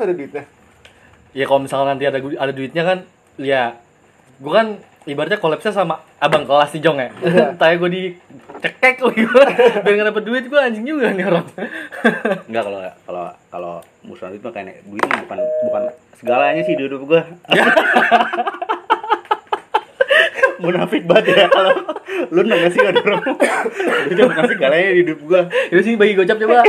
harus ada duitnya. ya kalau misalnya nanti ada ada duitnya kan ya gue kan ibaratnya kolapsnya sama abang kelas nih Jong ya tanya gue di cekek lagi gue biar nggak dapet duit gue anjing juga nih orang Enggak kalau kalau kalau musuhan itu mah kayak duit bukan bukan segalanya sih di hidup gua. Munafik banget ya kalau lu nanya sih ada orang duit bukan segalanya di hidup gua. itu sih bagi gocap coba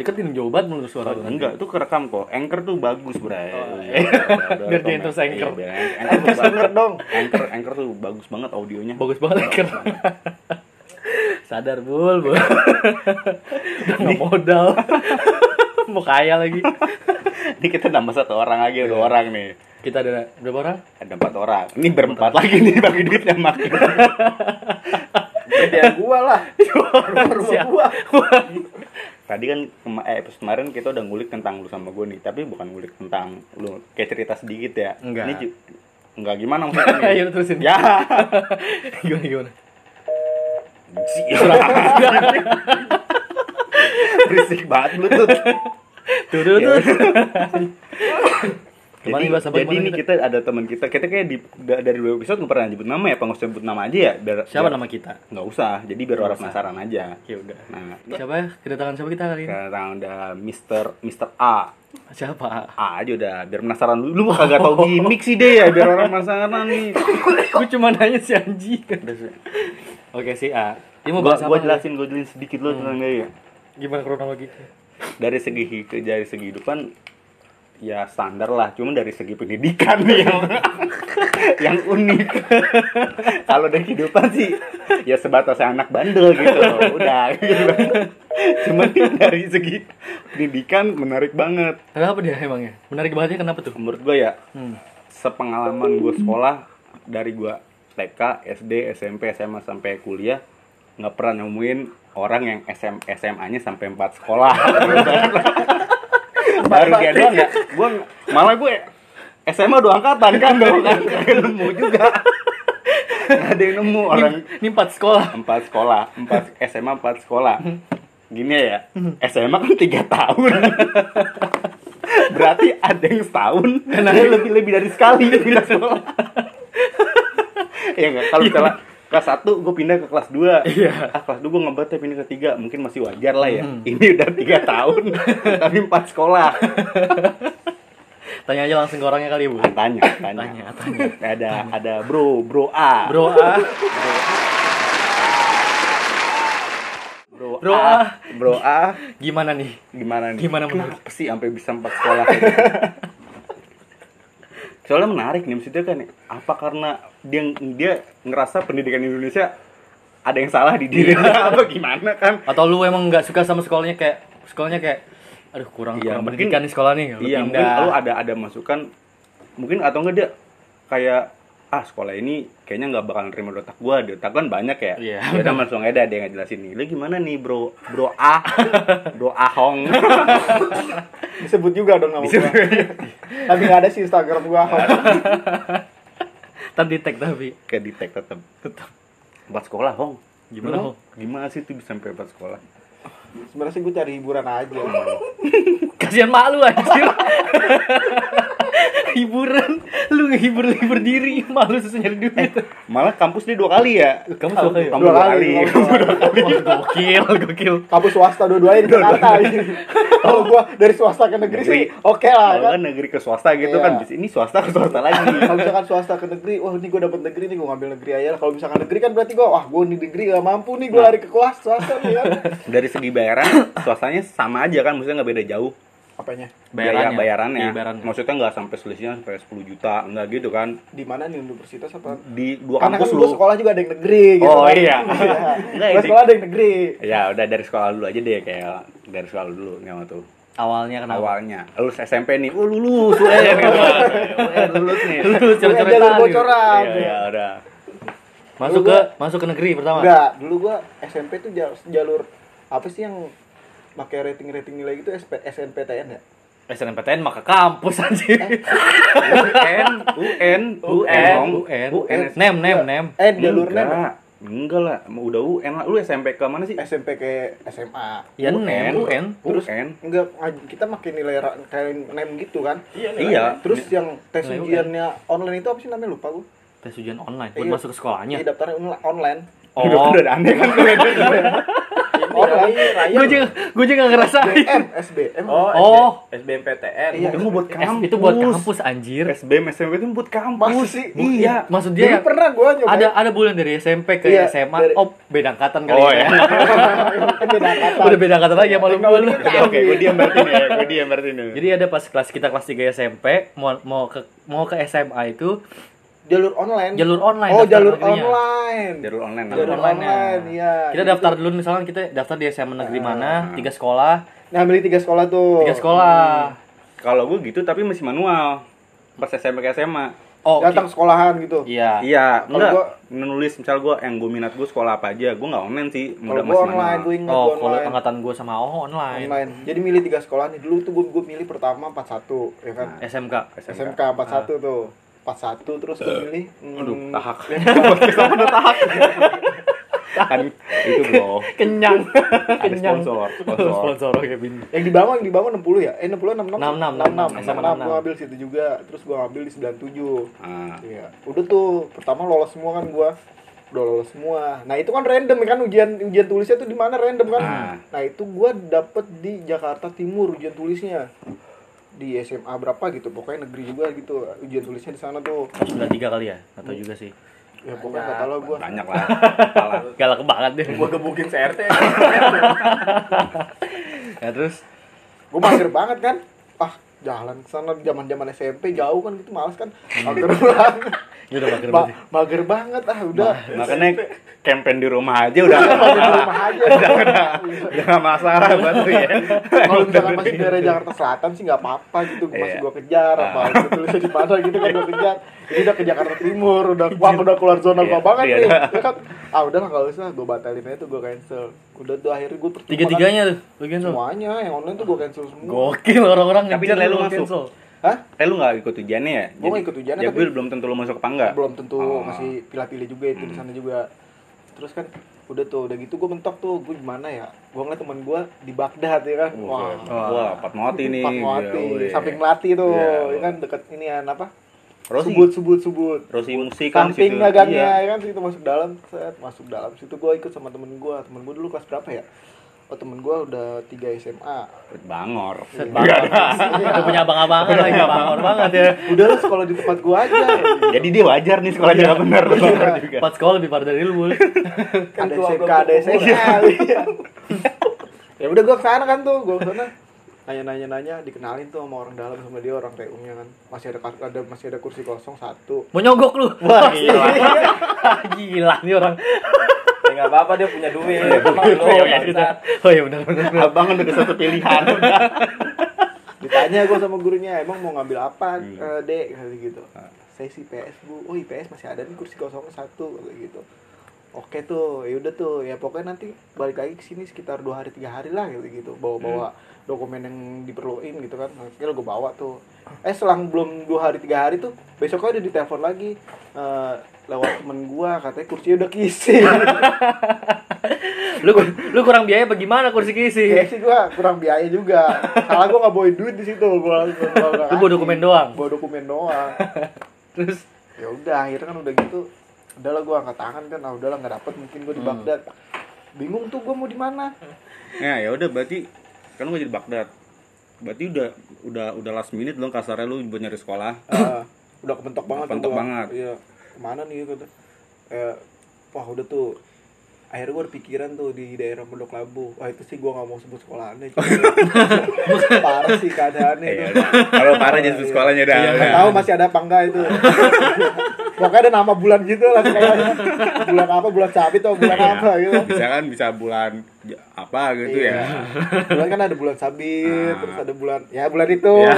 deketin jauh banget menurut suara lu. Enggak, itu kerekam kok. Anchor tuh bagus, Bray. Oh, Iya, iya. Biar dia ya. terus Anchor. Iya, Anchor dong. Anchor Anchor tuh bagus banget audionya. bagus banget kan sadar bul bul udah nggak modal mau kaya lagi Ini kita nambah satu orang lagi, dua orang nih. kita ada berapa orang Ada empat orang. Ini berempat lagi nih bagi duitnya makin. Gedean gua lah. Rumah gua. Tadi kan eh, episode kemarin kita udah ngulik tentang lu sama gue nih, tapi bukan ngulik tentang lu kayak cerita sedikit ya. Enggak. Ini enggak gimana maksudnya? Ayo, terusin. Ya. gimana gimana Berisik banget Bluetooth. tuh tuh tuh Jadi, Kemarin bahas apa jadi kemarin nih kita ada teman kita, kita kayak di, da- dari dua episode nggak pernah nyebut nama ya, nggak usah sebut nama aja ya? Biar, siapa biar- nama kita? Nggak usah, jadi biar orang penasaran aja. ya udah. Nah, siapa ya? Kedatangan siapa kita kali ini? Sekarang ada Mister Mister A. siapa? A aja udah, biar penasaran lu. Lu kagak tau gimmick sih deh ya, biar orang penasaran nih. gue cuma nanya si Anji. Oke si A. Dia mau Gua, bahas gua apa? jelasin, gua jelasin sedikit lu tentang dia ya. gimana kronologinya Dari segi dari segi kehidupan ya standar lah, cuma dari segi pendidikan nih yang yang unik. Kalau dari kehidupan sih ya sebatas anak bandel gitu, udah. Gitu. Cuma dari segi pendidikan menarik banget. kenapa dia emangnya menarik bangetnya kenapa tuh Menurut gua ya, hmm. sepengalaman gue sekolah dari gua TK, SD, SMP, SMA sampai kuliah nggak pernah nemuin orang yang SM, SMA-nya sampai 4 sekolah. Baru dia doang ya. Gua malah gue SMA dua angkatan kan dong kan nemu juga. Ada yang nemu orang ini, empat sekolah empat sekolah, empat SMA empat sekolah. Gini ya, SMA kan tiga tahun. Berarti ada yang setahun, dia lebih lebih dari sekali pindah sekolah. ya nggak, kalau misalnya kelas 1 gue pindah ke kelas 2 Iya. ah kelas 2 gue ngebat ya pindah ke 3 mungkin masih wajar lah ya. Ini udah tiga tahun tapi empat sekolah. Tanya aja langsung ke orangnya kali ya bu. Tanya tanya, Tanya, tanya. ada ada bro bro A. Bro A. Bro, Bro A, A. bro A. Gimana nih? Gimana nih? Gimana menurut? kenapa sih sampai bisa empat sekolah gitu? soalnya menarik nih maksudnya kan apa karena dia dia ngerasa pendidikan Indonesia ada yang salah di dirinya apa gimana kan? Atau lu emang nggak suka sama sekolahnya kayak sekolahnya kayak aduh kurang Iya, kurang mungkin- pendidikan nih sekolah nih. Lu iya mungkin pindah lu ada ada masukan mungkin atau enggak dia kayak ah sekolah ini kayaknya nggak bakal nerima di otak gua di otak kan banyak ya. Iya. ya udah langsung aja ada yang ngejelasin nih lu gimana nih bro? Bro A bro Ahong Disebut juga dong nama. Tapi nggak ada sih Instagram gua. tadi tag tapi. Kayak di tag tetap tetap empat sekolah Hong. Gimana, Hong? gimana sih tuh bisa sampai empat sekolah? Sebenarnya sih gua cari hiburan aja. kasihan mak lu anjir hiburan. Lu ngehibur hibur diri malu susah nyari duit. Malah kampus dia dua kali ya? Kamu dua kali. Ya? kamu Dua dua kali, dua gokil gokil. Kampus swasta dua-duanya di Jakarta. Kalau gua dari swasta ke negeri sih oke lah kalau kan. kan negeri ke swasta gitu Iya. kan bis- ini swasta ke swasta lagi. Kalau misalkan swasta ke negeri, wah ini gua dapet negeri nih, gua ngambil negeri aja. Kalau misalkan negeri kan berarti gua, wah gua di negeri gak mampu nih, gua lari ke kelas swasta nih kan. dari segi bayaran swastanya sama aja kan maksudnya nggak beda jauh Apanya? biaya bayarannya Iya, bayarannya. maksudnya nggak sampai selisihnya sampai 10 juta enggak gitu kan Di mana nih universitas apa? di dua Karena kan kampus gua lu sekolah juga ada yang negeri gitu. Oh, kan. iya. Iya. Enggak, Gua sekolah ada yang negeri. ya udah dari sekolah dulu aja deh kayak dari sekolah dulu nyawa tuh awalnya kenapa awalnya lulus SMP nih oh lulus UN gitu UN lulus nih lu Gua coret jalur bocoran. iya ya udah masuk ke masuk ke negeri pertama Enggak, dulu gua SMP tuh jalur, jalur apa sih yang pakai rating-rating nilai gitu SP, SNPTN ya? SNMPTN maka kampus anjir UN UN UN Hong. UN UN nem nem nem Eh, jalur nem. Enggak. Enggak lah, udah UN lah. Lu SMP ke mana sih? SMP ke SMA Ya nem, UN. terus UN. enggak kita makin nilai ra- kayak nem gitu kan Iya. terus yang tes Nilai UN. ujiannya online itu apa sih namanya lupa gue Tes ujian online buat Iya. masuk ke sekolahnya. Iya daftarnya online Oh, Udah, udah aneh kan kalau ada. online gue juga gue juga ngerasain. SBM SBM Oh, Oh. SBMPTN. Iya. Itu buat kampus. itu buat kampus anjir. SBM SMP itu buat kampus. Sih? Iya. Maksud dia pernah gue nyoba ada ada bulan dari SMP ke Iya, SMA. dari- Oh, beda angkatan kali Oh ya. ya. beda angkatan. Udah beda angkatan lagi sama lu Teknologi lu. Oke, oke, gue diam berarti nih ya. Gue diam berarti nih. Jadi ada pas kelas kita kelas 3 SMP mau mau ke mau ke SMA itu jalur online jalur online. oh jalur negerinya. online Jalur online. jalur Jalur online, online. iya Kita Jadi daftar dulu misalnya kita daftar di SMA negeri Ah. mana, tiga sekolah, nah milih tiga sekolah tuh tiga sekolah. Kalau gue gitu tapi masih manual. Pas SMP ke SMA. Oh, datang sekolahan gitu Iya. Iya, Kalau enggak. gua- Menulis misal gue yang gue minat gue sekolah apa aja, gue nggak online sih, kalau udah gue masih online manual. gue ingat Oh, gua kalau online angkatan gue sama oh online. online jadi milih tiga sekolah nih dulu tuh gue gue milih pertama 41 ya kan Nah. SMK. SMK 41 tuh 41 terus gue milih hmm, Aduh, tahak. Sama udah tahak. kan itu bro. Kenyang. Ada Kenyang. sponsor, sponsor. Sponsor oke bin. yang dibangun yang dibangun 60 ya eh 60 66 66, 66 SMA 66 gue ngambil situ juga terus gue ngambil di 97 Ah, Iya, udah tuh pertama lolos semua kan gua. Udah lolos semua. Nah, itu kan random kan ujian ujian tulisnya tuh di mana random kan. Ah. Nah, itu gua dapet di Jakarta Timur ujian tulisnya. Di SMA berapa gitu, pokoknya negeri juga gitu. Ujian tulisnya di sana tuh. 93 kali ya? Atau juga sih. Ya pokoknya kata lo gua. banyak lah. Galak banget deh. Gua gebukin CRT. Ya terus Gua mager banget kan. Ah, jalan ke sana zaman-zaman SMP jauh kan gitu males kan. Mager banget. ya udah mager Ma- banget. mager banget ah udah. Makanya campaign di rumah aja udah Mager di rumah aja. udah nggak masalah buat lu ya. kalau misalkan masih daerah Jakarta Selatan sih nggak apa-apa gitu masih Iya. gua kejar apa Ah. gitu tulisnya di mana gitu kan gua kejar ini udah ke Jakarta Timur udah wah udah keluar zona gua Iya, banget iya. nih ya kan ah udah nggak usah gua batalin aja tuh gua cancel udah tuh akhirnya gua percuma Tiga-tiganya tuh. Semuanya yang online tuh gua cancel semua Gokil orang-orang Tapi lu lu masuk. cancel. hah Eh lu nggak ikut ujiannya ya? Gua nggak ikut ujiannya, Ya tapi- gue belum tentu lu masuk apa enggak. belum tentu Oh. masih pilih-pilih juga itu di sana juga terus kan udah tuh udah gitu gua mentok tuh gua gimana ya gua ngeliat temen gua di Baghdad ya kan Wah, wah wah, Fatmawati nih. Fatmawati, samping melati tuh, Iya. ya kan dekat ini ya apa? Rosi. Subut, subut, subut. Rosi musik kan Samping situ. gagangnya Iya. ya kan situ masuk dalam, set, masuk dalam situ gue ikut sama temen gue, temen gue dulu kelas berapa ya? Oh temen gue udah 3 SMA. Bangor. Set banget. Udah punya abang-abangan lagi bangor banget ya. Udah lah sekolah di tempat gue aja. Jadi dia wajar nih sekolahnya nggak benar. Bangor juga. Empat sekolah lebih parah dari lu, Bul. ada SMK, ada. SMA. iya. ya udah gue ke sana kan tuh, gue ke sana nanya-nanya nanya dikenalin tuh sama orang dalam sama dia orang reumnya kan masih ada ada masih ada kursi kosong satu Mau nyogok lu. Wah, gila. Gila nih orang. Ya enggak apa-apa dia punya duit. Emang lu Oh iya, bangsat. oh iya benar benar. benar. Abang udah satu pilihan udah. ditanya gue sama gurunya emang mau ngambil apa Hmm. eh, dek kayak gitu saya sih PS bu oh IPS masih ada nih kursi kosong satu kayak gitu oke tuh ya udah tuh ya pokoknya nanti balik lagi ke sini sekitar dua hari tiga hari lah gitu gitu. Bawa bawa dokumen yang diperluin gitu kan akhirnya gue bawa tuh. Eh selang belum dua hari tiga hari tuh besoknya udah ditelepon lagi eh, lewat temen gua katanya kursinya udah kisi Lu lu kurang biaya bagaimana kursi kisi? ya sih gua kurang biaya juga. Salah gua nggak bawa duit di situ nggak Lu bawa dokumen doang. bawa dokumen doang. Terus? Ya udah akhirnya kan udah gitu udahlah gua angkat tangan kan ah udahlah nggak dapet mungkin gua di Hmm. Baghdad bingung tuh gua mau di mana Ya, ya udah berarti kan lu jadi Baghdad. Berarti udah udah udah last minute dong kasarnya lu buat nyari sekolah. Ah, udah kepentok banget Kepentok banget. iya ke mana nih gitu eh wah udah tuh akhirnya gue pikiran tuh di daerah Pondok Labu wah itu sih gue nggak mau sebut sekolahannya parah sih keadaannya Eh, ya itu udah. Kalau parah jadi sekolahnya dah. Iya. Nggak tahu masih ada apa enggak itu pokoknya ada nama bulan gitu lah kayaknya bulan apa bulan sabit atau bulan Iya. apa gitu Bisa kan bisa bulan apa gitu Iya. ya. bulan kan ada bulan sabit Ah. terus ada bulan ya bulan itu Ya.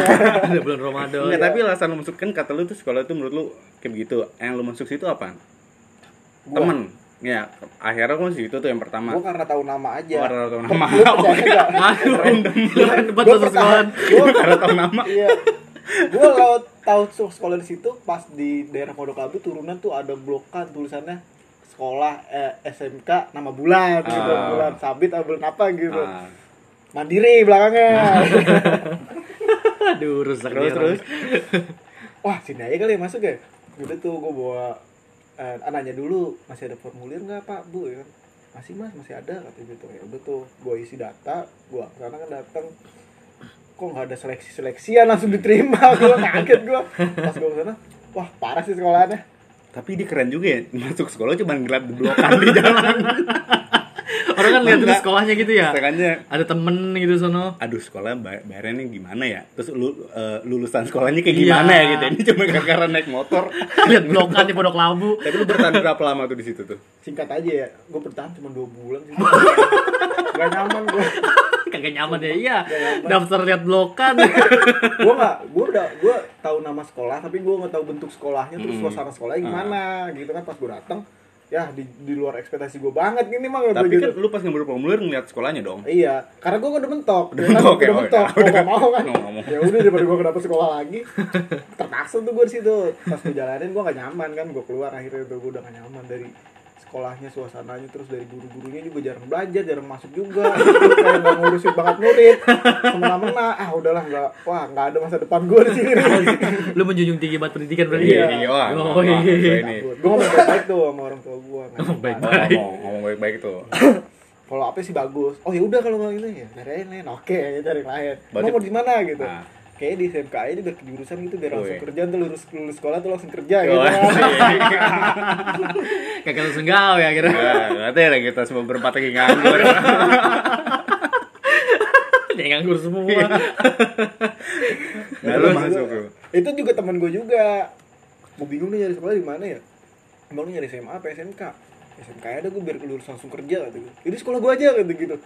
ada bulan Ramadan. Enggak, tapi alasan lu masuk kan kata lu tuh sekolah itu menurut lu kayak begitu. Yang lu masuk situ apa? Temen. Ya, akhirnya gua situ tuh yang pertama. gue karena tahu nama aja Oh, karena tahu nama. Percaya nggak? Aduh, Gua masuk pertama- sekolah. gua- Karena tahu nama. iya gue kalau tahu sekolah di situ pas di daerah Pondok Labu turunan tuh ada blokan tulisannya sekolah eh, SMK nama bulan gitu Ah. bulan sabit atau bulan apa gitu Ah. mandiri belakangnya Aduh, rusak terus dia terus wah sini aja kali ya masuk ya udah tuh gue bawa eh, ah, nanya dulu masih ada formulir nggak pak? Bu ya kan. Masih mas masih ada kata gitu ya udah tuh gue isi data gue karena kan datang kok nggak ada seleksi seleksian langsung diterima? Gue kaget gue pas gue ke sana wah parah sih sekolahannya. Tapi dia keren juga ya masuk sekolah cuma ngeliat blokan di jalan Orang kan lihat dulu Enggak. sekolahnya gitu ya. makanya Ada temen gitu sono. aduh sekolah bay- bayarnya gimana ya terus lu, eh, lulusan sekolahnya kayak Iya. gimana ya gitu ini cuma gara-gara naik motor Lihat blokan di Pondok Labu. tapi lu bertahan berapa lama tuh di situ tuh singkat aja ya gue bertahan cuma dua bulan sih gak nyaman gue Kagak nyaman ya. Iya. Gak. Daftar lihat blokan. gue nggak gue udah gue tahu nama sekolah tapi gue nggak tahu bentuk sekolahnya terus Mm. suasana sekolahnya gimana gitu kan pas gue datang ya di, di luar ekspektasi gue banget gini mah tapi gitu. kan lu pas ngambil formulir ngeliat sekolahnya dong Iya, karena gue udah mentok. Udah mentok, ya, udah mentok. ya, udah. mau kan. Ya udah daripada gue dapet sekolah lagi. Terpaksa tuh gue di situ. Pas gue jalanin gue gak nyaman kan. Gue keluar akhirnya tuh gue udah gak nyaman dari sekolahnya, suasananya, terus dari guru-gurunya juga jarang belajar, jarang masuk juga. Terus kayak gak ngurusin banget murid. Semena-mena, ah udahlah nggak, wah nggak ada masa depan gue di sini. Lu menjunjung tinggi banget pendidikan berarti. Iya. iya wah, Oh, iya. gua ini gue ngomong baik-baik tuh sama orang tua gue. Ngomong baik. Oh, ngomong baik-baik tuh Kalau apa sih bagus? Oh ya udah kalau mau ini ya dari lain. Oke, ya dari lain. Mau di mana gitu? Nah. Kayaknya di SMK aja biar jurusan gitu biar langsung kerja tuh lulus lulus sekolah tuh langsung kerja Oh, gitu. asik. Kagak langsung gawe ya kira. Nah, katanya lah kita semua berempat lagi nganggur Dia nganggur semua. nah, lu masuk tuh Itu juga teman gue juga. Gue bingung nih nyari sekolah di mana ya. Emang lu nyari SMA apa SMK? SMK ada gue biar lulus langsung kerja gitu. Jadi sekolah gue aja gitu gitu.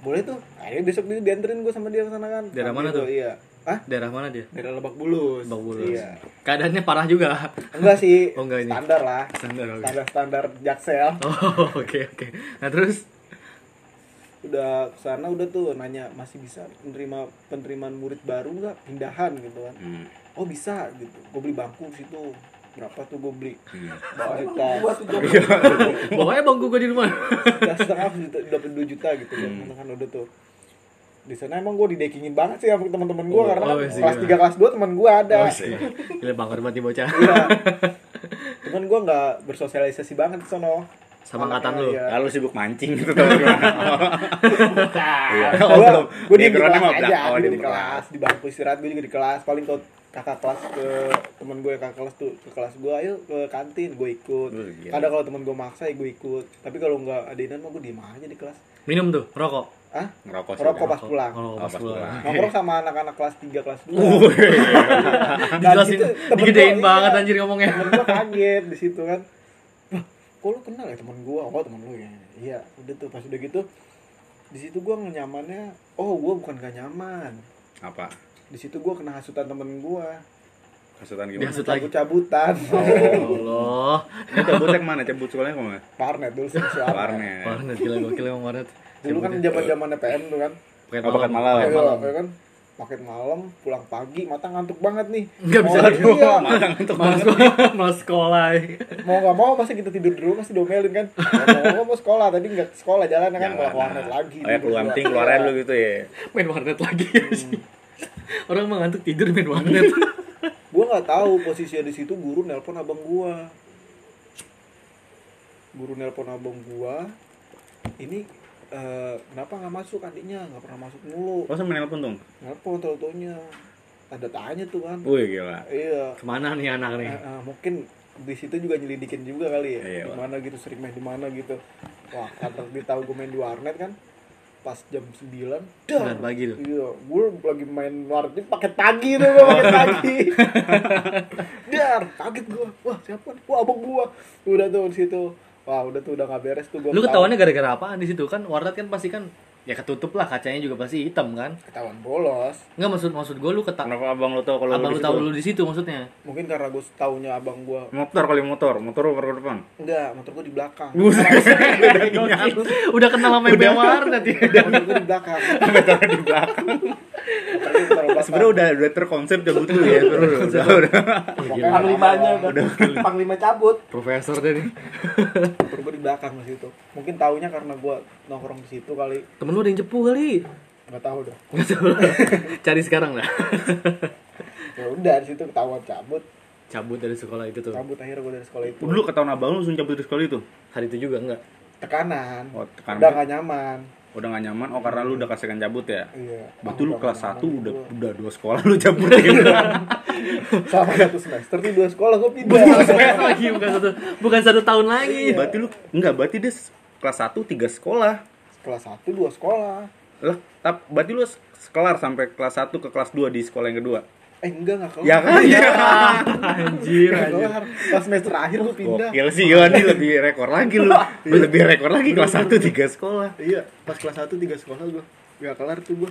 Boleh tuh. Akhirnya besok dia dianterin gue sama dia ke sana kan. Nah, mana tuh? Iya. Hah? Daerah mana dia? Daerah Lebak Bulus. Bang Bulus. Iya. Keadaannya parah juga. Enggak sih. Oh, enggak ini. Standar lah. Standar oke. Standar standar Jaksel. Oh, oke oke. Nah, terus udah ke sana udah tuh nanya masih bisa menerima penerimaan murid baru nggak pindahan gitu kan Hmm. oh bisa gitu gue beli bangku di situ berapa tuh gue beli Hmm. dua juta pokoknya bangku gua di rumah. ya setengah dapat dua juta gitu kan Hmm. kan udah tuh di sana emang gue didekingin banget sih sama teman-teman gue Oh, karena oh, kan sih, kelas iya. 3 kelas 2 teman gue ada Oh, sih. Gila bangkar banget bocah. iya cuman gue nggak bersosialisasi banget di sono Sama angkatan lu. Iya. Lalu sibuk mancing gitu gimana? Iya. gue Oh, di kelas aja. Oh, gue di kelas di bangku istirahat gue juga di kelas paling kalau kakak kelas ke temen gue kakak kelas tuh ke kelas gue ayo ke kantin gue ikut kadang kalau temen gue maksa ya gue ikut tapi kalau nggak adinan mah gue diem aja di kelas Minum tuh, rokok. Ah Ngerokok sih. Ngerokok pas pulang Oh, Oh, pas pulang. nongkrong sama anak-anak kelas 3 kelas 2 Dijelasin, digedein gua, banget iya. anjir ngomongnya. temen gue kaget di situ kan Wah, kok lu kenal ya temen gue oh temen lu ya iya udah tuh pas udah gitu di situ gue nyamannya oh gue bukan gak nyaman Apa? di situ gue kena hasutan temen gue Hasutan gimana? Dihasut lagi. cabut-cabutan Oh, Allah. Ini cabutnya ke mana? Cabut sekolahnya ke mana? warnet dulu sih Warnet. Warnet gila gokil emang warnet. Dulu kan zaman zamannya PM tuh kan Paket Oh, paket malam. Paket Iya, malam. ya kan paket malam pulang pagi mata ngantuk banget nih Nggak bisa Mau- tidur. iya. Matang untuk Malas sekolah, malas sekolah. mau nggak mau masa kita tidur dulu pasti domelin kan mau mau, mau sekolah tadi nggak sekolah jalan kan Jalan, malah ke warnet lagi Oh ya keluar ting keluar lu gitu ya. Main warnet lagi sih. Orang mah ngantuk tidur main warnet. gua nggak tahu posisinya di situ guru nelpon abang gua guru nelpon abang gua ini eh, kenapa nggak masuk adiknya? Nggak pernah masuk mulu. Oh sama nelpon dong. nelpon tau-taunya. Ada tanya tuh kan Wih gila. iya. Ke mana nih anak nih? Eh, eh, mungkin di situ juga nyelidikin juga kali ya. Iya, di mana gitu sering main di mana gitu. Wah karena dia tahu gue main di warnet kan? Pas jam 9 dar. Sembilan pagi tuh. iya gue lagi main warnet paket pagi tuh gue paket pagi dar kaget gue wah siapa wah abang gue udah tuh di situ wah udah tuh udah nggak beres tuh gue Lu ketahuannya gara-gara apaan di situ? Kan warnet kan pasti kan ya ketutup lah kacanya juga pasti hitam kan? Ketahuan bolos. Nggak maksud maksud gue lu ketak Kenapa abang lo tau kalau abang lu tahu lu di situ maksudnya? Mungkin karena gue taunya abang gue Motor kali motor, motor over ke depan. enggak motor gue di belakang. Udah kenal sama Bea Warnet ya motor gue di belakang. Motor di belakang. Sebenarnya udah udah terkonsep cabut lu ya, udah. udah. udah. Panglimanya apa-apa. udah. Panglima cabut. profesor nih motor gue di belakang di situ. Mungkin taunya karena gue nongkrong di situ kali. Temen lu ada yang cepu kali? Nggak tahu dong Nggak tahu. cari sekarang lah ya udah di situ ketahuan cabut. Cabut dari sekolah itu tuh. Cabut akhirnya gue dari sekolah itu. Dulu ketahuan abang lu langsung cabut dari sekolah itu. hari itu juga enggak tekanan. Oh, tekanan. udah gak nyaman. Udah gak nyaman, oh karena lu udah kasihkan cabut ya? iya. Berarti lu kelas nggak 1 nyaman udah udah dua sekolah lu cabut ya. sama satu semester tuh dua sekolah gue pindah. Bukan semester lagi bukan satu bukan satu tahun lagi. Berarti lu enggak, berarti dia kelas 1 tiga sekolah. Kelas satu dua sekolah Lah, tap, berarti lu sekelar sampai kelas 1 ke kelas 2 di sekolah yang kedua. eh enggak nggak kelar Ya kan? Iya. anjir anjir kelar pas semester akhir gue pindah Gokil sih, Yon, ini lebih rekor lagi lu. Lebih rekor lagi kelas 1 tiga sekolah. iya pas kelas satu tiga sekolah gue nggak kelar tuh gue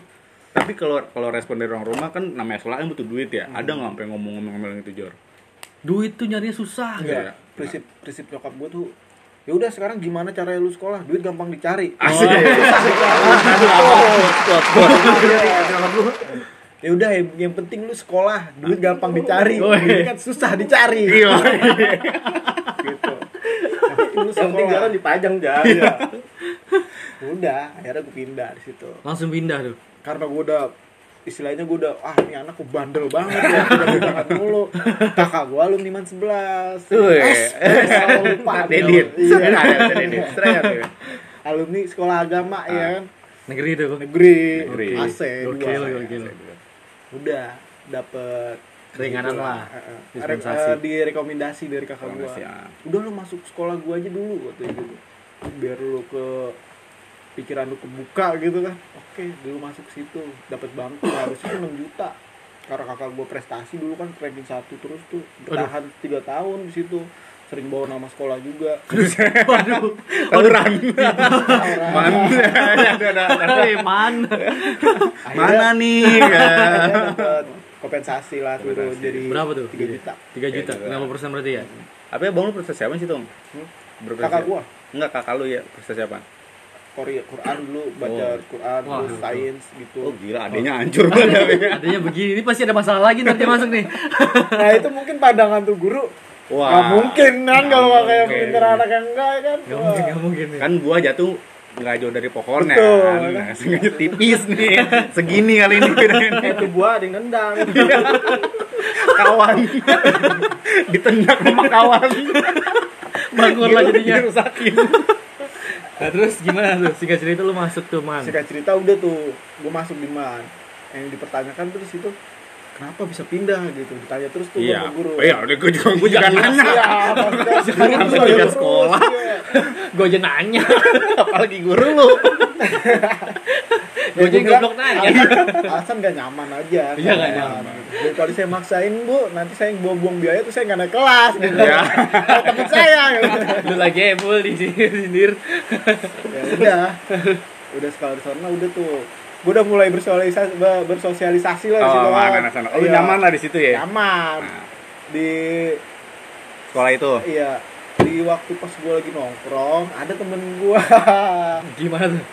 Tapi kalau kalau respon dari orang rumah kan namanya sekolah kan butuh duit ya. Ada nggak sampai ngomong-ngomong itu Jor? duit tuh nyarinya susah Iya. enggak prinsip prinsip nyokap gue tuh ya udah sekarang gimana caranya lu sekolah? Duit gampang dicari. Asik. ya udah yang, penting lu sekolah. Duit gampang dicari. Duit kan susah dicari. Iya. gitu. Yang penting lu penting sekolah. jalan dipajang jalan. Iya. udah akhirnya gue pindah di situ. Langsung pindah tuh? Karena gue udah istilahnya gue udah ah ini anak gue bandel banget ya udah berangkat mulu kakak gue alumni man 11 Wih. Es, es, selalu lupa Dedit. Iya. Ya. alumni sekolah agama ya kan negeri tuh negeri, Negeri. AC Gokil, dua. gokil. udah dapet Keringanan gitu. lah, Eh, eh. dispensasi. Eh, direkomendasi dari kakak gua Rekomendasi, ah. udah lu masuk sekolah gua aja dulu waktu itu biar lu ke pikiran lu kebuka gitu kan. Oke. Dulu masuk situ dapat bangku harusnya tuh 6 juta. Karena kakak gua prestasi dulu kan ranking satu terus tuh bertahan tiga tahun di situ. Sering bawa nama sekolah juga. Waduh. Tawuran. Man. Man. Mana nih? Dapet kompensasi lah tuh jadi berapa tuh? 3 juta. 3 juta? Tiga juta. 50 persen berarti ya? Apa ya bang lu prestasi apa sih Tom? Hmm? Berprestasi kakak gua. Enggak kakak lu ya prestasi apa? Korea Quran dulu baca Oh. Quran Wah. terus sains gitu Oh gila adanya hancur banget. adanya begini ini pasti ada masalah lagi nanti masuk nih nah itu mungkin pandangan tuh guru Wah. Gak mungkin kan kalau kayak pinter anak yang enggak kan Gak mungkin, gak mungkin. Kan buah jatuh nggak jauh dari pohonnya Betul. kan. Nah, sengaja tipis nih. Segini kali ini. Eh, Itu gua ada yang nendang. kawan. Ditendang sama kawan. Bangor lah jadinya. Dirusakin. Nah terus gimana tuh? Singkat cerita lu masuk tuh man. singkat cerita udah tuh gue masuk di man yang dipertanyakan terus itu kenapa bisa pindah gitu ditanya terus tuh Iya. sama guru Oh, iya, udah gue juga gue juga nanya. Iya, terus, pindah terus, sekolah. iya. Gue aja nanya. Apalagi guru lu. Gue gua goblok nanya. alasan gak nyaman aja Iya, nggak nyaman. daripada saya maksain bu nanti saya buang-buang biaya tuh saya nggak naik kelas gitu Ya. Temen saya gitu. Lu lagi ebul di sini sindir. ya udah udah sekolah di sana udah tuh gue udah mulai bersosialisasi bersosialisasi lah di situ Oh, kan. sana. Oh, Iya, nyaman lah di situ ya. nyaman Nah. di Sekolah itu. iya di waktu pas gue lagi nongkrong ada temen gue Gimana tuh?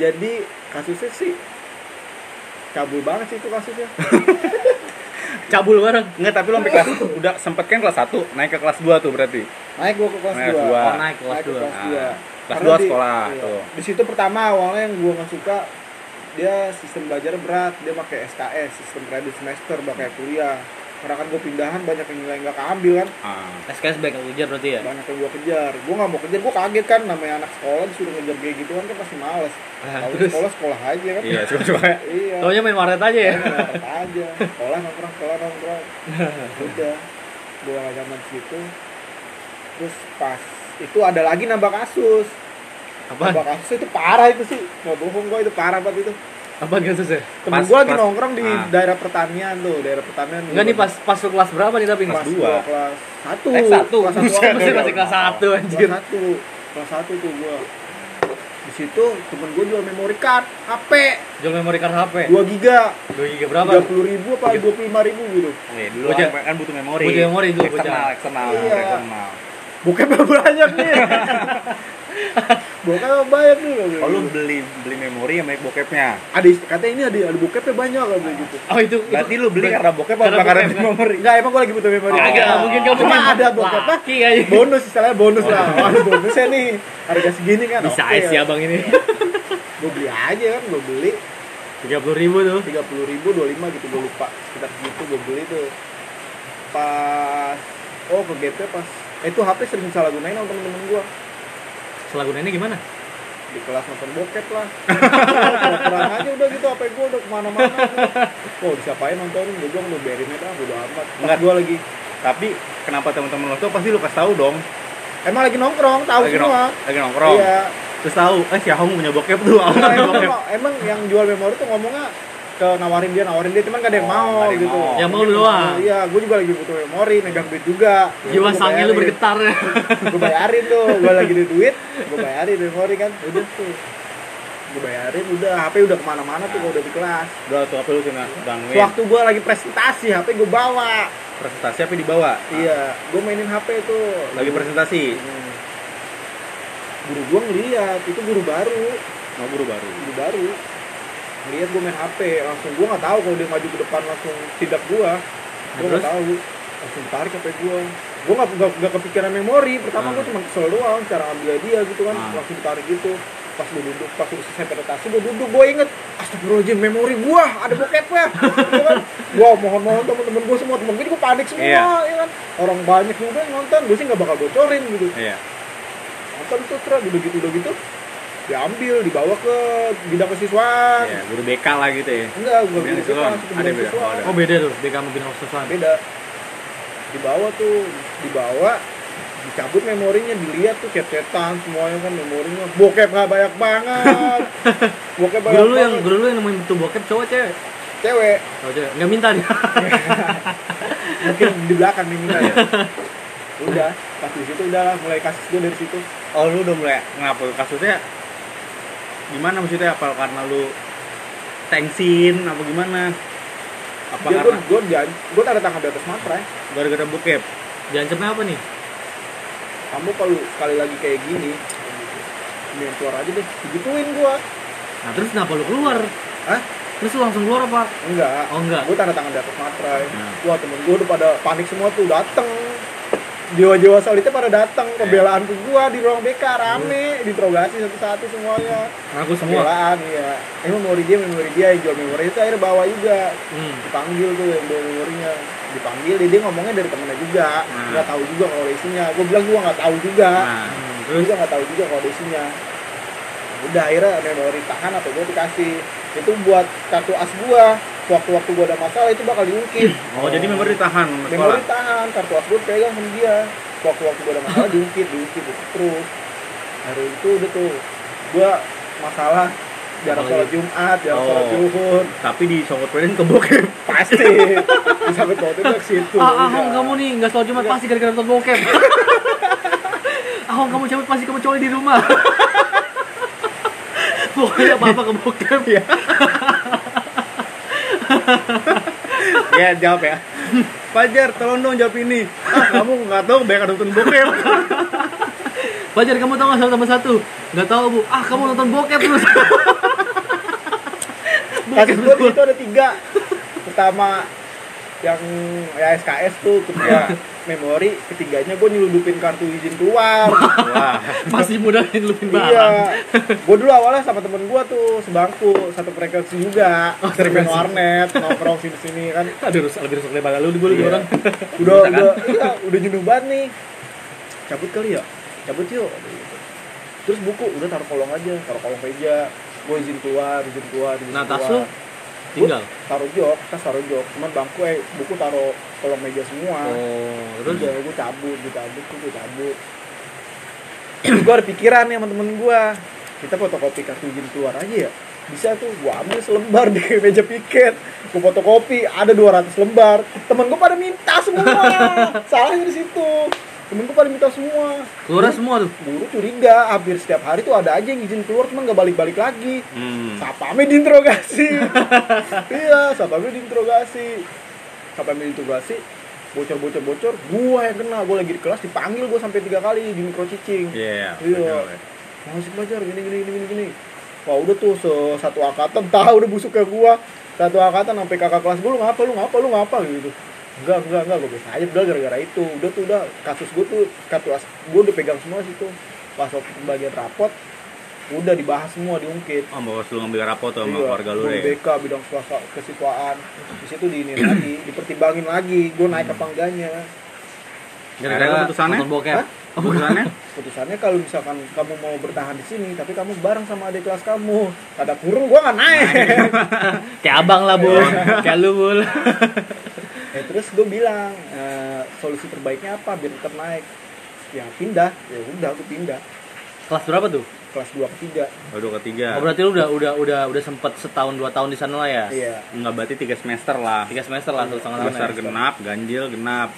Jadi kasusnya sih cabul banget sih itu kasusnya Cabul bareng. Enggak, tapi lu sampai kelas udah sempet kan kelas 1 naik ke kelas 2 tuh berarti. naik gue ke kelas Naik 2 dua. Oh, naik ke kelas naik ke dua. kelas Nah, dua. kelas Karena dua di- sekolah, iya. tuh. di situ pertama awalnya yang gue nggak suka dia sistem belajar berat dia pakai SKS sistem kredit semester pakai kuliah karena kan gue pindahan banyak yang nilai nggak keambil kan. Ah. SKS baik aku kejar berarti ya? banyak yang gue kejar. Gue nggak mau kejar gue kaget kan namanya anak sekolah disuruh ngejar kayak gitu kan kan pasti males. Ah, Kalau sekolah sekolah aja kan. Iya, coba-coba. iya. Taunya main warnet aja ya? Main aja. Sekolah nongkrong sekolah nongkrong. Udah. Gue gak nyaman di situ. Terus pas itu ada lagi nambah kasus. Apa? nambah kasus itu parah itu sih. Nggak bohong gue itu parah banget itu Apa kasusnya? temen Pas- gue lagi nongkrong di ah. daerah pertanian tuh daerah pertanian Enggak nih pas pas lu kelas berapa nih tapi? kelas dua. dua kelas satu Eh, satu. kelas satu Masih masih kelas 1 anjir. kelas satu kelas satu tuh gue di situ temen gue jual memory card HP Jual memory card HP. 2 giga 2 giga berapa? tiga puluh ribu apa dua puluh lima ribu gitu Eh, dulu Bocah. kan, kan butuh memori. Butuh memori dulu, eksternal, bocah. eksternal, Iya. eksternal. bokep banyak nih bokep banyak nih Oh, lu beli beli memori sama bokepnya. ada katanya ini ada ada bokepnya banyak lah gitu Oh itu. Berarti lu beli karena bokep Karena apa karena memori? Enggak, emang gue lagi butuh memori. Oh, Agak, mungkin kamu Cuma ada bokep. Laki aja. Bonus, istilahnya bonus lah. Oh, ada bonusnya nih. Harga segini kan. Bisa oke. aja sih abang ini. Gue beli aja kan, gue beli Tiga puluh ribu tuh. tiga puluh ribu, dua lima gitu gue lupa. Sekitar segitu gue beli tuh. Pas, oh ke GP pas. Eh, itu HP sering salah gunain sama temen-temen gue Setelah gunainnya gimana? di kelas nonton bokep lah. Kurang aja udah gitu HP gue udah ke mana-mana. Oh disiapain nontonin, gue bilang udah biarin aja, udah amat. Enggak. Gue lagi. Tapi kenapa teman-teman lo tuh pasti lu kasih tahu dong. Emang lagi nongkrong, tahu lagi, semua. nong- lagi nongkrong. Iya. Terus tahu, eh si Ahong punya bokep tuh. Nah, punya emang, bokep. emang, emang yang jual memori tuh ngomongnya ke nawarin dia nawarin dia cuman gak ada yang Oh, mau ada yang gitu mau. Yang mau lu doang. iya gue juga lagi butuh memori megang duit juga Jiwa sange lu bergetar. gue bayarin tuh gue lagi di duit gue bayarin memori kan udah tuh gue bayarin udah HP udah ke mana-mana tuh kalau udah di kelas Udah tuh apa lu kena gangguin. waktu gue lagi presentasi HP gue bawa presentasi apa dibawa? iya gue mainin HP tuh Lagi presentasi. Hmm. guru gue ngeliat itu guru baru Mau guru baru. guru baru ngeliat gue main HP langsung gue nggak tahu kalau dia maju ke depan langsung tidak gue gue terus? nggak tahu. Langsung tarik HP gue gue nggak nggak kepikiran memori. Pertama Ah. gue cuma kesel doang cara ambil dia gitu kan. Ah. langsung ditarik gitu. Pas gue duduk pas udah selesai presentasi gue duduk. Gue inget astagfirullahaladzim memori gue ada bokepnya gitu kan. Gue mohon mohon temen-temen gue semua temen gue juga panik semua Iya. ya kan. Orang banyak juga yang nonton. Gue sih nggak bakal bocorin gitu. Iya. nonton tuh terus udah gitu udah gitu diambil dibawa ke bidang kesiswaan Iya, guru BK lah gitu ya. enggak gue Bidang beli kesiswaan. Ada beda. Oh, ada. Oh beda tuh, BK sama bina khususan. beda dibawa tuh dibawa dicabut memorinya dilihat tuh chat-chatan semuanya kan memorinya bokep nggak banyak banget bokep banyak Guru lu yang banget. guru lu yang nemuin tuh bokep cowok cewek? cewek Oh cewek. Enggak minta dia. mungkin di belakang nih minta ya udah pas di situ udah mulai kasus gue dari situ Oh, lu udah mulai ngapa kasusnya? Gimana maksudnya? Apa karena lu thanksin apa gimana? Apa dia gue karena gue gue tanda tangan di atas materai gara-gara bokep? Diancamnya apa nih? kamu kalau sekali lagi kayak gini mending keluar aja deh digituin gue Nah terus kenapa lu keluar? Hah? Terus lu langsung keluar apa? enggak Oh enggak. gue tanda tangan di atas materai Nah. wah temen gue udah pada panik semua tuh dateng jiwa-jiwa solidnya pada datang pembelaan ke gua di ruang BK rame diinterogasi satu-satu semuanya. Ngaku semua. pembelaan iya. Eh memori dia memori dia yang jual memori. Itu akhirnya bawa juga. Hmm. dipanggil tuh yang bawa memorinya. Dipanggil dia, dia ngomongnya dari temennya juga. Nah. nggak tahu juga kalau isinya. Gue bilang gua nggak tahu juga. Nah, Hmm, Terus? juga nggak tahu juga kalau isinya. Udah akhirnya memori tahan atau gue dikasih. Itu buat kartu as gua waktu-waktu gua ada masalah itu bakal diungkit oh jadi memori ditahan memori tahan kartu as gue pegang sama dia waktu-waktu gue ada masalah diungkit diungkit diungkit terus hari itu udah tuh gue masalah jarang Apalagi? sholat jumat jarang Oh. sholat zuhur Tapi disongkot perin ke bokep. pasti sampai waktu itu ke situ Ah. Ahong kamu nih nggak sholat Jumat pasti gara-gara nonton bokep. Ahong kamu cabut pasti kamu coli di rumah. Pokoknya apa-apa ke bokep ya. ya jawab ya. Fajar, tolong dong jawab ini. Ah, kamu nggak tahu banyak nonton bokep. Fajar kamu tahu nggak satu tambah satu? Nggak tahu bu. Ah kamu nonton bokep terus. kasus gue di situ ada tiga pertama yang ya SKS tuh ketika memori ketiganya gue nyeludupin kartu izin keluar Wah, Masih muda nyelupin barang. Iya, gue dulu awalnya sama temen gue tuh sebangku satu frekuensi juga, Oh, sering main frekuensi. warnet, nongkrong sini sini kan. Aduh rusak lebih rusak daripada lu dulu Iya. orang. Udah Bisa kan? udah iya, udah jenuh banget nih. Cabut kali ya, cabut yuk. Gitu. Terus buku udah taruh kolong aja, taruh kolong meja. Gue izin keluar, izin keluar, izin Nah tas keluar. lu tinggal. Taruh jok, tas taruh jok. Cuman bangku eh buku taruh kolong meja semua. Oh Terus udah gue cabut, gue cabut, gue cabut. gue ada pikiran nih sama temen gue. Kita fotokopi kartu izin keluar aja ya. Bisa tuh, gue ambil selembar di meja piket. Gue fotokopi, ada 200 lembar. Temen gue pada minta semua. Salahnya di situ. Temenku pada minta semua Keluar semua tuh. guru curiga hampir setiap hari tuh ada aja yang izin keluar cuma nggak balik-balik lagi Hmm. Sapame diinterogasi. iya, Sapame diinterogasi. Sapame diinterogasi, bocor-bocor-bocor, gua yang kena, gua lagi di kelas dipanggil gua sampai tiga kali di mikro cicing. Iya. Iya. Masih belajar gini gini gini gini. Wah udah tuh se- satu angkatan tahu udah busuk ke gua. Satu angkatan sampai kakak kelas gua lu ngapa lu ngapa lu ngapa gitu. Enggak, enggak, enggak, gue biasa aja udah gara-gara itu. Udah tuh udah kasus gua tuh kasus gua udah pegang semua situ. Pas waktu bagian rapot udah dibahas semua diungkit. Oh, bawa lu ngambil rapot tuh sama Iya, keluarga lu deh. BK bidang swasta kesiswaan di situ diinin lagi dipertimbangin lagi gue naik apa enggaknya Akhirnya keputusannya? Keputusannya? putusannya kalau misalkan kamu mau bertahan di sini tapi kamu bareng sama adik kelas kamu ada kurung gue nggak naik Kayak abang lah, Bul. Kayak lu, Bul. eh, terus gue bilang eh, solusi terbaiknya apa biar tetap naik ya pindah ya udah aku pindah Kelas berapa tuh? kelas 2 ke 3 Waduh ketiga. Oh, berarti lu udah udah udah udah sempet setahun dua tahun di sana lah ya? iya Enggak berarti tiga semester lah. Tiga semester lah, satu setengah ya. genap, ganjil genap.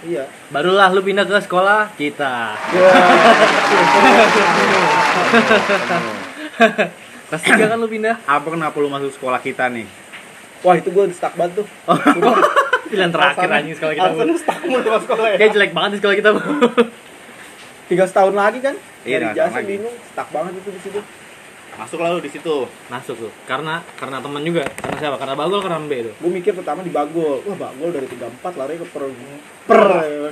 iya Barulah lu pindah ke sekolah kita. Kelas tiga kan lu pindah. Apa kenapa lu masuk sekolah kita nih? wah itu gue stuck banget tuh Pilihan terakhir Alasannya- anjing sekolah kita. Bul. stuck mulu sama sekolah ya Kayak jelek banget di sekolah kita. Tiga setahun lagi kan Iya, dari tiga jasa bingung stuck banget itu di situ Masuk lah lu di situ. Masuk tuh. Karena karena teman juga. Karena siapa? Karena Bagol karena Mbe itu. gue mikir pertama di Bagol wah Bagol dari 34 lari ke per per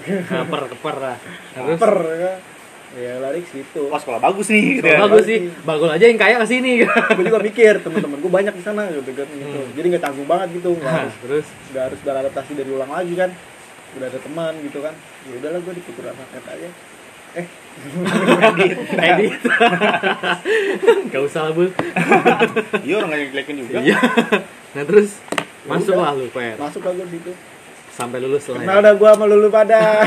Keper keper lah. Terus per ya ya lari ke situ Wah, sekolah bagus nih gitu Kalau ya. bagus sih, Bagol aja yang kaya ke sini. gue juga mikir teman-teman gue banyak di sana gitu kan gitu Hmm. jadi nggak tanggung banget gitu nggak harus Terus nggak harus beradaptasi dari ulang lagi kan udah ada teman gitu kan ya udahlah gue di putra rakyat aja eh edit. Gak usah lah, Bul. Iya orang yang jelekin juga. Iya. Nah, terus masuk lah lu, Per. masuk lah gue situ Sampai lulus lah. ya. kenal dah gue sama lulu pada